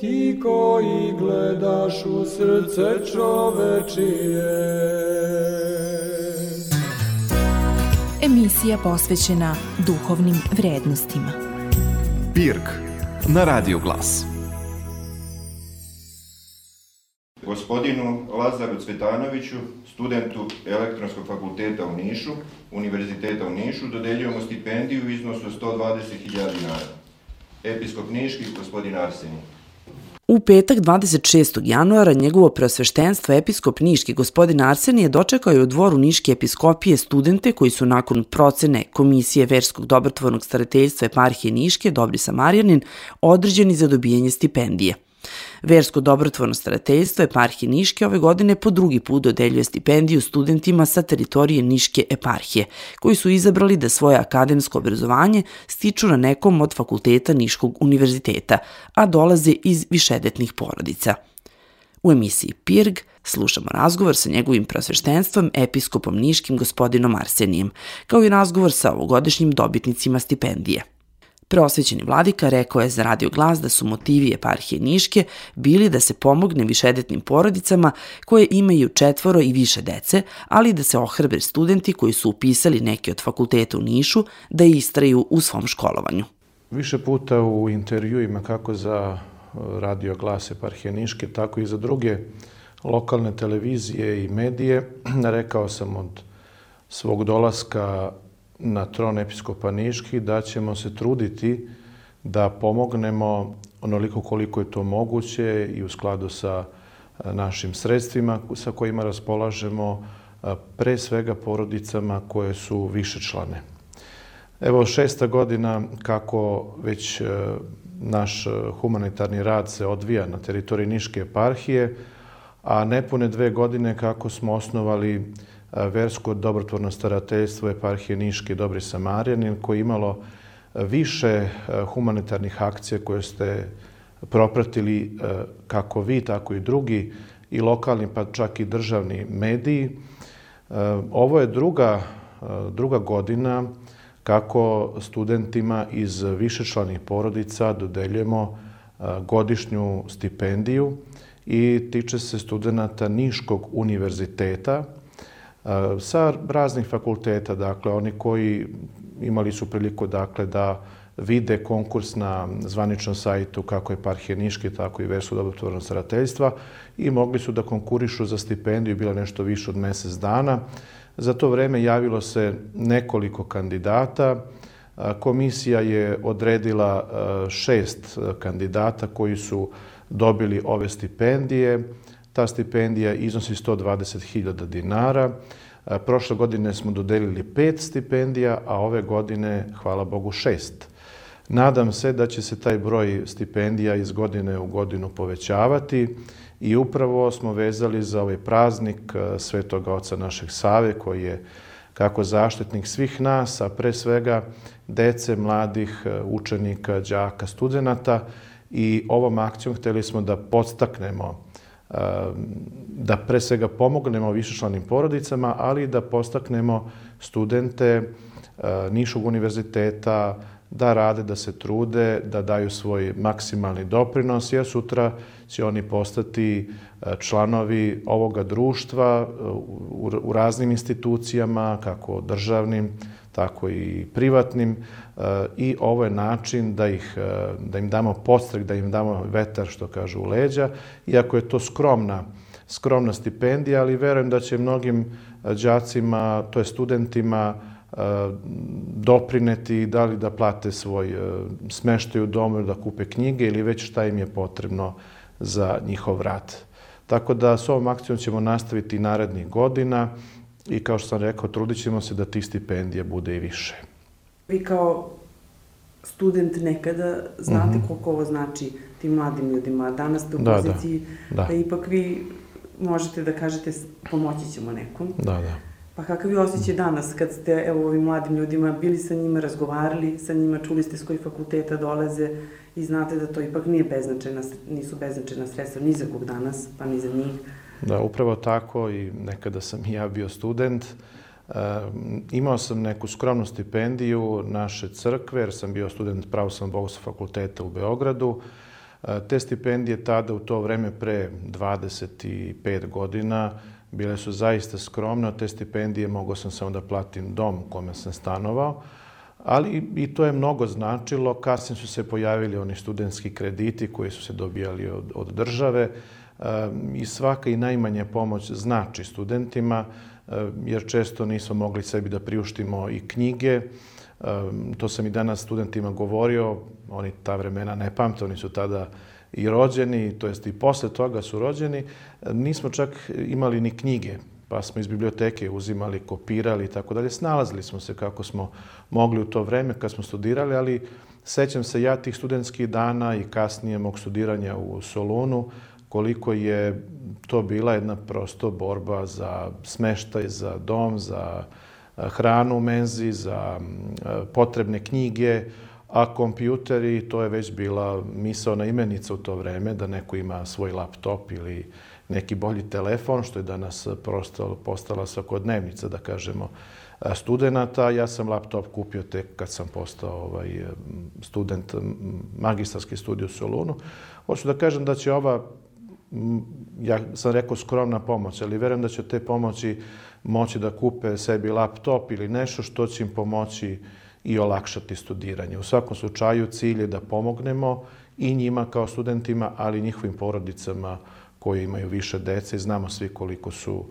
ti koji gledaš u srce čovečije. Emisija posvećena duhovnim vrednostima. Pirk na Radio Glas. Gospodinu Lazaru Cvetanoviću, studentu Elektronskog fakulteta u Nišu, Univerziteta u Nišu, dodeljujemo stipendiju u iznosu 120.000 dinara. Episkop Niški, gospodin Arsenij. U petak 26. januara njegovo preosveštenstvo episkop Niški gospodin Arsenije dočekao je u dvoru Niške episkopije studente koji su nakon procene Komisije Verskog dobrotvornog starateljstva eparhije Niške Dobri Samarjanin određeni za dobijanje stipendije. Versko dobrotvorno starateljstvo eparhije Niške ove godine po drugi put dodeljuje stipendiju studentima sa teritorije Niške eparhije, koji su izabrali da svoje akademsko obrazovanje stiču na nekom od fakulteta Niškog univerziteta, a dolaze iz višedetnih porodica. U emisiji PIRG slušamo razgovor sa njegovim prosveštenstvom, episkopom Niškim gospodinom Arsenijem, kao i razgovor sa ovogodišnjim dobitnicima stipendije – Preosvećeni vladika rekao je za radio glas da su motivi eparhije Niške bili da se pomogne višedetnim porodicama koje imaju četvoro i više dece, ali da se ohrabre studenti koji su upisali neke od fakulteta u Nišu da istraju u svom školovanju. Više puta u intervjuima kako za uh, radio glas eparhije Niške, tako i za druge lokalne televizije i medije, rekao sam od svog dolaska na tron episkopa Niški da ćemo se truditi da pomognemo onoliko koliko je to moguće i u skladu sa e, našim sredstvima sa kojima raspolažemo e, pre svega porodicama koje su više člane. Evo šesta godina kako već e, naš humanitarni rad se odvija na teritoriji Niške eparhije, a nepune dve godine kako smo osnovali versko dobrotvorno starateljstvo eparhije Niške Dobri Samarjanin koje je imalo više humanitarnih akcija koje ste propratili kako vi, tako i drugi i lokalni pa čak i državni mediji. Ovo je druga, druga godina kako studentima iz višečlanih porodica dodeljujemo godišnju stipendiju i tiče se studenta Niškog univerziteta sa raznih fakulteta, dakle, oni koji imali su priliku, dakle, da vide konkurs na zvaničnom sajtu kako je Parhije Niške, tako i Versu dobrotvornog starateljstva i mogli su da konkurišu za stipendiju, bila nešto više od mesec dana. Za to vreme javilo se nekoliko kandidata. Komisija je odredila šest kandidata koji su dobili ove stipendije. Ta stipendija iznosi 120.000 dinara. Prošle godine smo dodelili pet stipendija, a ove godine, hvala Bogu, šest. Nadam se da će se taj broj stipendija iz godine u godinu povećavati i upravo smo vezali za ovaj praznik Svetoga Oca našeg Save, koji je kako zaštitnik svih nas, a pre svega dece, mladih, učenika, đaka, studenta i ovom akcijom hteli smo da podstaknemo da pre svega pomognemo višečlanim porodicama, ali da postaknemo studente Nišog univerziteta da rade, da se trude, da daju svoj maksimalni doprinos, jer sutra će oni postati članovi ovoga društva u raznim institucijama, kako državnim, tako i privatnim i ovo je način da, ih, da im damo postrek, da im damo vetar, što kažu, u leđa, iako je to skromna, skromna stipendija, ali verujem da će mnogim đacima, to je studentima, doprineti da li da plate svoj smeštaj u domu da kupe knjige ili već šta im je potrebno za njihov rad. Tako da s ovom akcijom ćemo nastaviti narednih godina i kao što sam rekao, trudit ćemo se da tih stipendija bude i više. Vi kao student nekada znate mm -hmm. koliko ovo znači tim mladim ljudima. Danas ste u da, da. poziciji da, da. da ipak vi možete da kažete pomoći ćemo nekom. Da, da. Pa kakav je osjećaj danas kad ste evo ovim mladim ljudima bili sa njima, razgovarali sa njima, čuli ste s kojih fakulteta dolaze i znate da to ipak nije beznačajna, nisu beznačajna sredstva ni za kog danas, pa ni za njih. Da, upravo tako i nekada sam i ja bio student. imao sam neku skromnu stipendiju naše crkve, jer sam bio student pravoslavnog bogoslovnog fakulteta u Beogradu. Te stipendije tada u to vreme pre 25 godina bile su zaista skromne. Te stipendije mogao sam samo da platim dom u kome sam stanovao. Ali i to je mnogo značilo. Kasnije su se pojavili oni studentski krediti koji su se dobijali od, od države i svaka i najmanja pomoć znači studentima, jer često nismo mogli sebi da priuštimo i knjige. To sam i danas studentima govorio, oni ta vremena ne pamte, oni su tada i rođeni, to jest i posle toga su rođeni. Nismo čak imali ni knjige, pa smo iz biblioteke uzimali, kopirali i tako dalje. Snalazili smo se kako smo mogli u to vreme kad smo studirali, ali sećam se ja tih studentskih dana i kasnije mog studiranja u Solunu, koliko je to bila jedna prosto borba za smeštaj, za dom, za hranu u menzi, za potrebne knjige, a kompjuteri, to je već bila misaona imenica u to vreme, da neko ima svoj laptop ili neki bolji telefon, što je danas prosto postala svakodnevnica, da kažemo, studenta. Ja sam laptop kupio tek kad sam postao ovaj, student magistarske studije u Solunu. Hoću da kažem da će ova ja sam rekao skromna pomoć, ali verujem da će te pomoći moći da kupe sebi laptop ili nešto što će im pomoći i olakšati studiranje. U svakom slučaju cilj je da pomognemo i njima kao studentima, ali i njihovim porodicama koji imaju više dece i znamo svi koliko su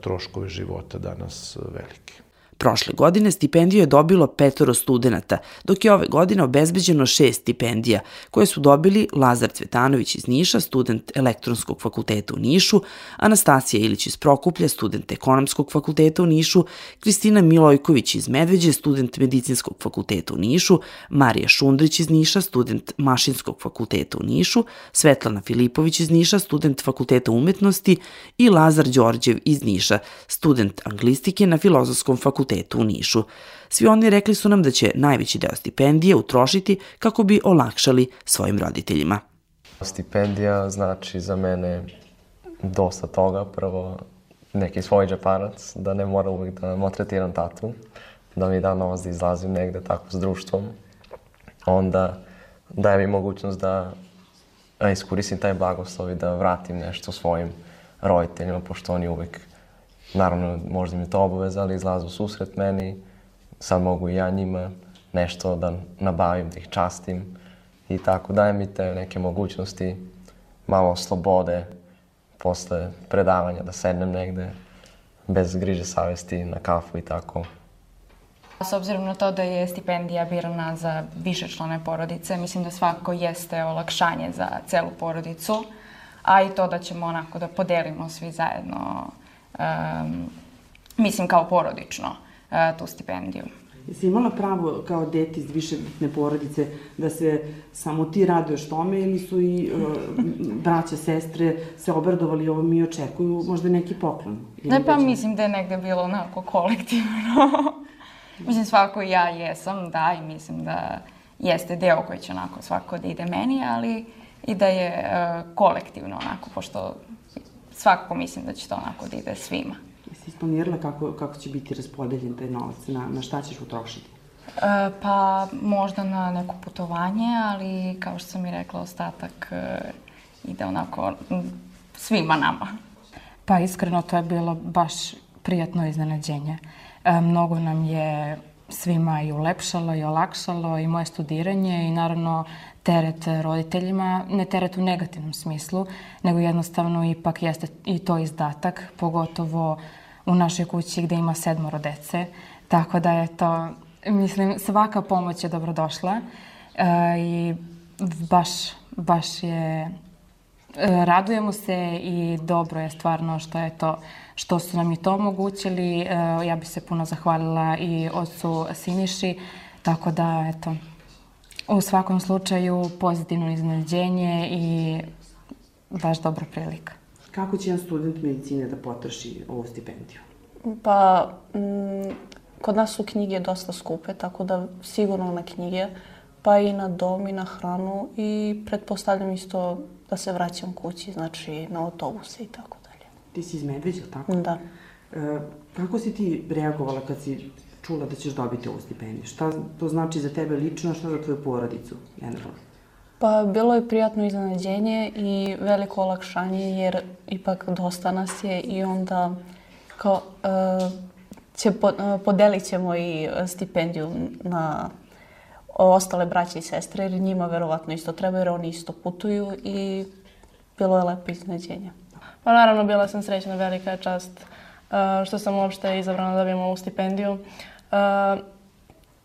troškovi života danas veliki. Prošle godine stipendiju je dobilo petoro studenta, dok je ove godine obezbeđeno šest stipendija, koje su dobili Lazar Cvetanović iz Niša, student elektronskog fakulteta u Nišu, Anastasija Ilić iz Prokuplja, student ekonomskog fakulteta u Nišu, Kristina Milojković iz Medveđe, student medicinskog fakulteta u Nišu, Marija Šundrić iz Niša, student mašinskog fakulteta u Nišu, Svetlana Filipović iz Niša, student fakulteta umetnosti i Lazar Đorđev iz Niša, student anglistike na filozofskom fakultetu fakultetu u Nišu. Svi oni rekli su nam da će najveći deo stipendije utrošiti kako bi olakšali svojim roditeljima. Stipendija znači za mene dosta toga. Prvo, neki svoj džeparac, da ne moram uvijek da motretiram tatu, da mi da novac da izlazim negde tako s društvom. Onda daje mi mogućnost da iskoristim taj blagoslov i da vratim nešto svojim roditeljima, pošto oni uvek Naravno, možda mi to obaveza, ali izlazu susret meni, sad mogu i ja njima nešto da nabavim, da ih častim i tako daje mi te neke mogućnosti, malo slobode posle predavanja, da sednem negde bez griže savesti na kafu i tako. S obzirom na to da je stipendija birana za više člane porodice, mislim da svakako jeste olakšanje za celu porodicu, a i to da ćemo onako da podelimo svi zajedno um, mislim kao porodično uh, tu stipendiju. Jesi imala pravo kao dete iz više bitne porodice da se samo ti raduješ tome ili su i uh, braća, sestre se obradovali ovo mi očekuju možda neki poklon? Ne, pa mislim da je negde bilo onako kolektivno. mislim svako i ja jesam, da, i mislim da jeste deo koji će onako svako da ide meni, ali i da je uh, kolektivno onako, pošto svakako mislim da će to onako da ide svima. Jesi isplanirala kako, kako će biti raspodeljen taj novac, na, na šta ćeš utrošiti? E, pa možda na neko putovanje, ali kao što sam i rekla, ostatak e, ide onako svima nama. Pa iskreno to je bilo baš prijatno iznenađenje. E, mnogo nam je svima i ulepšalo i olakšalo i moje studiranje i naravno teret roditeljima, ne teret u negativnom smislu, nego jednostavno ipak jeste i to izdatak, pogotovo u našoj kući gde ima sedmoro dece. Tako da je to, mislim, svaka pomoć je dobrodošla e, i baš, baš je radujemo se i dobro je stvarno što je to što su nam i to omogućili. E, ja bih se puno zahvalila i ocu Siniši, tako da eto U svakom slučaju pozitivno iznenađenje i baš dobra prilika. Kako će jedan student medicine da potroši ovu stipendiju? Pa, m, mm, kod nas su knjige dosta skupe, tako da sigurno na knjige, pa i na dom i na hranu i pretpostavljam isto da se vraćam kući, znači na autobuse i tako dalje. Ti si iz Medveđa, tako? Da. E, kako si ti reagovala kad si čula da ćeš dobiti ovu stipendiju? Šta to znači za tebe lično, šta za tvoju porodicu generalno? Pa bilo je prijatno iznenađenje i veliko olakšanje jer ipak dosta nas je i onda kao uh, će po, uh, podelit ćemo i stipendiju na ostale braće i sestre jer njima verovatno isto treba jer oni isto putuju i bilo je lepo iznenađenje. Pa naravno bila sam srećna, velika je čast uh, što sam uopšte izabrana da dobijem ovu stipendiju. Uh,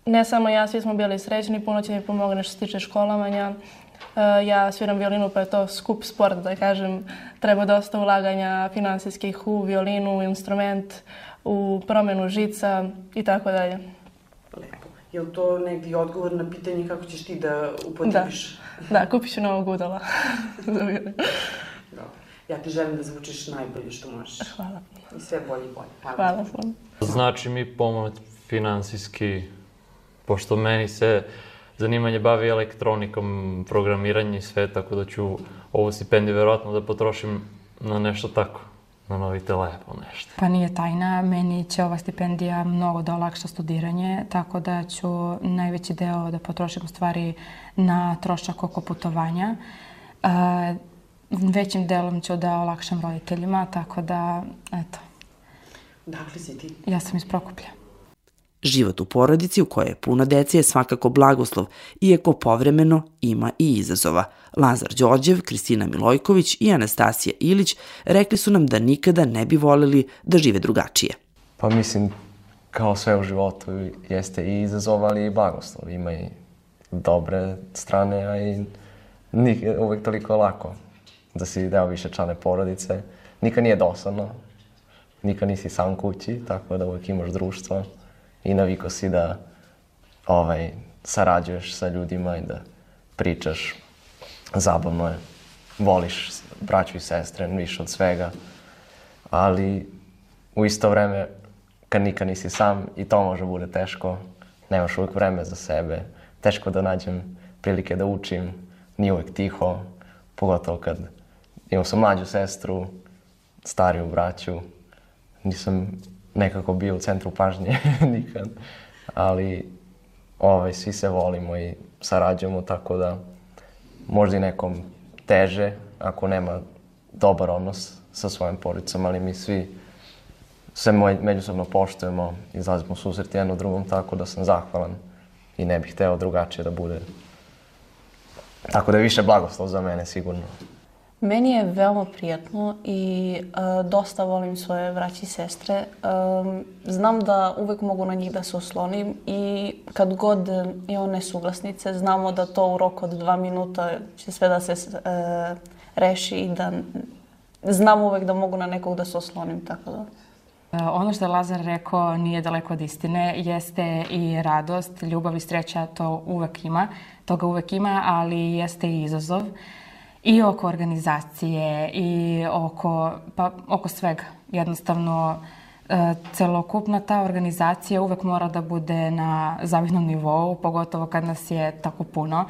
ne samo ja, svi smo bili srećni, puno će mi pomogne što se tiče školovanja. Uh, ja sviram violinu, pa je to skup sport, da kažem. Treba dosta ulaganja finansijskih u violinu, u instrument, u promenu žica i tako dalje. Je li to negdje odgovor na pitanje kako ćeš ti da upotrebiš? Da, da kupit ću novog udala za violinu. Ja ti želim da zvučiš najbolje što možeš. Hvala. I sve bolje i bolje. Hvala. Hvala puno. Znači mi pomoć finansijski, pošto meni se zanimanje bavi elektronikom, programiranje i sve, tako da ću ovu stipendiju verovatno da potrošim na nešto tako, na novi telefon, nešto. Pa nije tajna, meni će ova stipendija mnogo da olakša studiranje, tako da ću najveći deo da potrošim u stvari na trošak oko putovanja. Uh, većim delom ću da olakšam roditeljima, tako da, eto. Dakle si ti? Ja sam iz Prokuplja. Život u porodici u kojoj je puno dece je svakako blagoslov, iako povremeno ima i izazova. Lazar Đorđev, Kristina Milojković i Anastasija Ilić rekli su nam da nikada ne bi voleli da žive drugačije. Pa mislim, kao sve u životu, jeste i izazov, ali i blagoslov. Ima i dobre strane, a i nije uvek toliko lako da si deo više člane porodice. Nikad nije dosadno, nikad nisi sam kući, tako da uvek imaš društvo i naviko si da ovaj, sarađuješ sa ljudima i da pričaš. Zabavno je. Voliš braću i sestre više od svega. Ali u isto vreme, kad nikad nisi sam, i to može bude teško. Nemaš uvek vreme za sebe. Teško da nađem prilike da učim. Nije uvek tiho. Pogotovo kad imao sam mlađu sestru, stariju braću. Nisam nekako bio u centru pažnje nikad. Ali ovaj, svi se volimo i sarađujemo, tako da možda i nekom teže ako nema dobar odnos sa svojim porodicom, ali mi svi se međusobno poštujemo, izlazimo susret jedno drugom, tako da sam zahvalan i ne bih hteo drugačije da bude. Tako da je više blagoslov za mene, sigurno. Meni je veoma prijatno i uh, dosta volim svoje braće i sestre. Um, znam da uvek mogu na njih da se oslonim i kad god imamo nesuglasnice, znamo da to u roku od dva minuta će sve da se uh, reši i da znam uvek da mogu na nekog da se oslonim, tako da... Ono što je Lazar rekao nije daleko od istine, jeste i radost, ljubav i sreća, to uvek ima, toga uvek ima, ali jeste i izazov. Uh, i oko organizacije i oko, pa, oko svega. Jednostavno, e, celokupna ta organizacija uvek mora da bude na zavidnom nivou, pogotovo kad nas je tako puno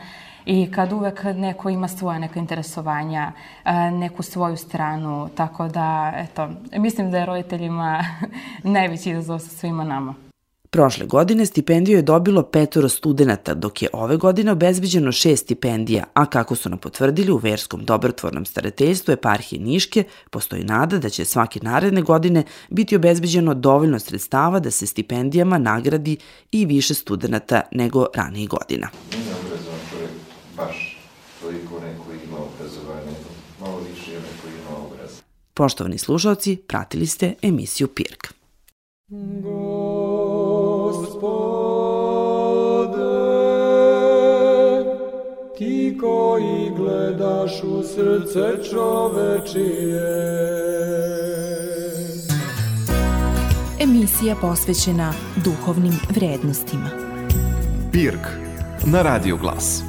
i kad uvek neko ima svoje neka interesovanja, e, neku svoju stranu, tako da, eto, mislim da je roditeljima najveći izazov sa svima nama. Prošle godine stipendiju je dobilo petoro studenta, dok je ove godine obezbeđeno šest stipendija, a kako su nam potvrdili u Verskom dobrotvornom starateljstvu eparhije Niške, postoji nada da će svake naredne godine biti obezbeđeno dovoljno sredstava da se stipendijama nagradi i više studenta nego ranijih godina. Nije obrazovan čovjek baš toliko neko ima obrazovanje, malo više neko ima obraz. Poštovani slušalci, pratili ste emisiju Pirk. Ti koji gledaš u srce čovečije. Emisija posvećena duhovnim vrednostima. Pirk na Radio Glas.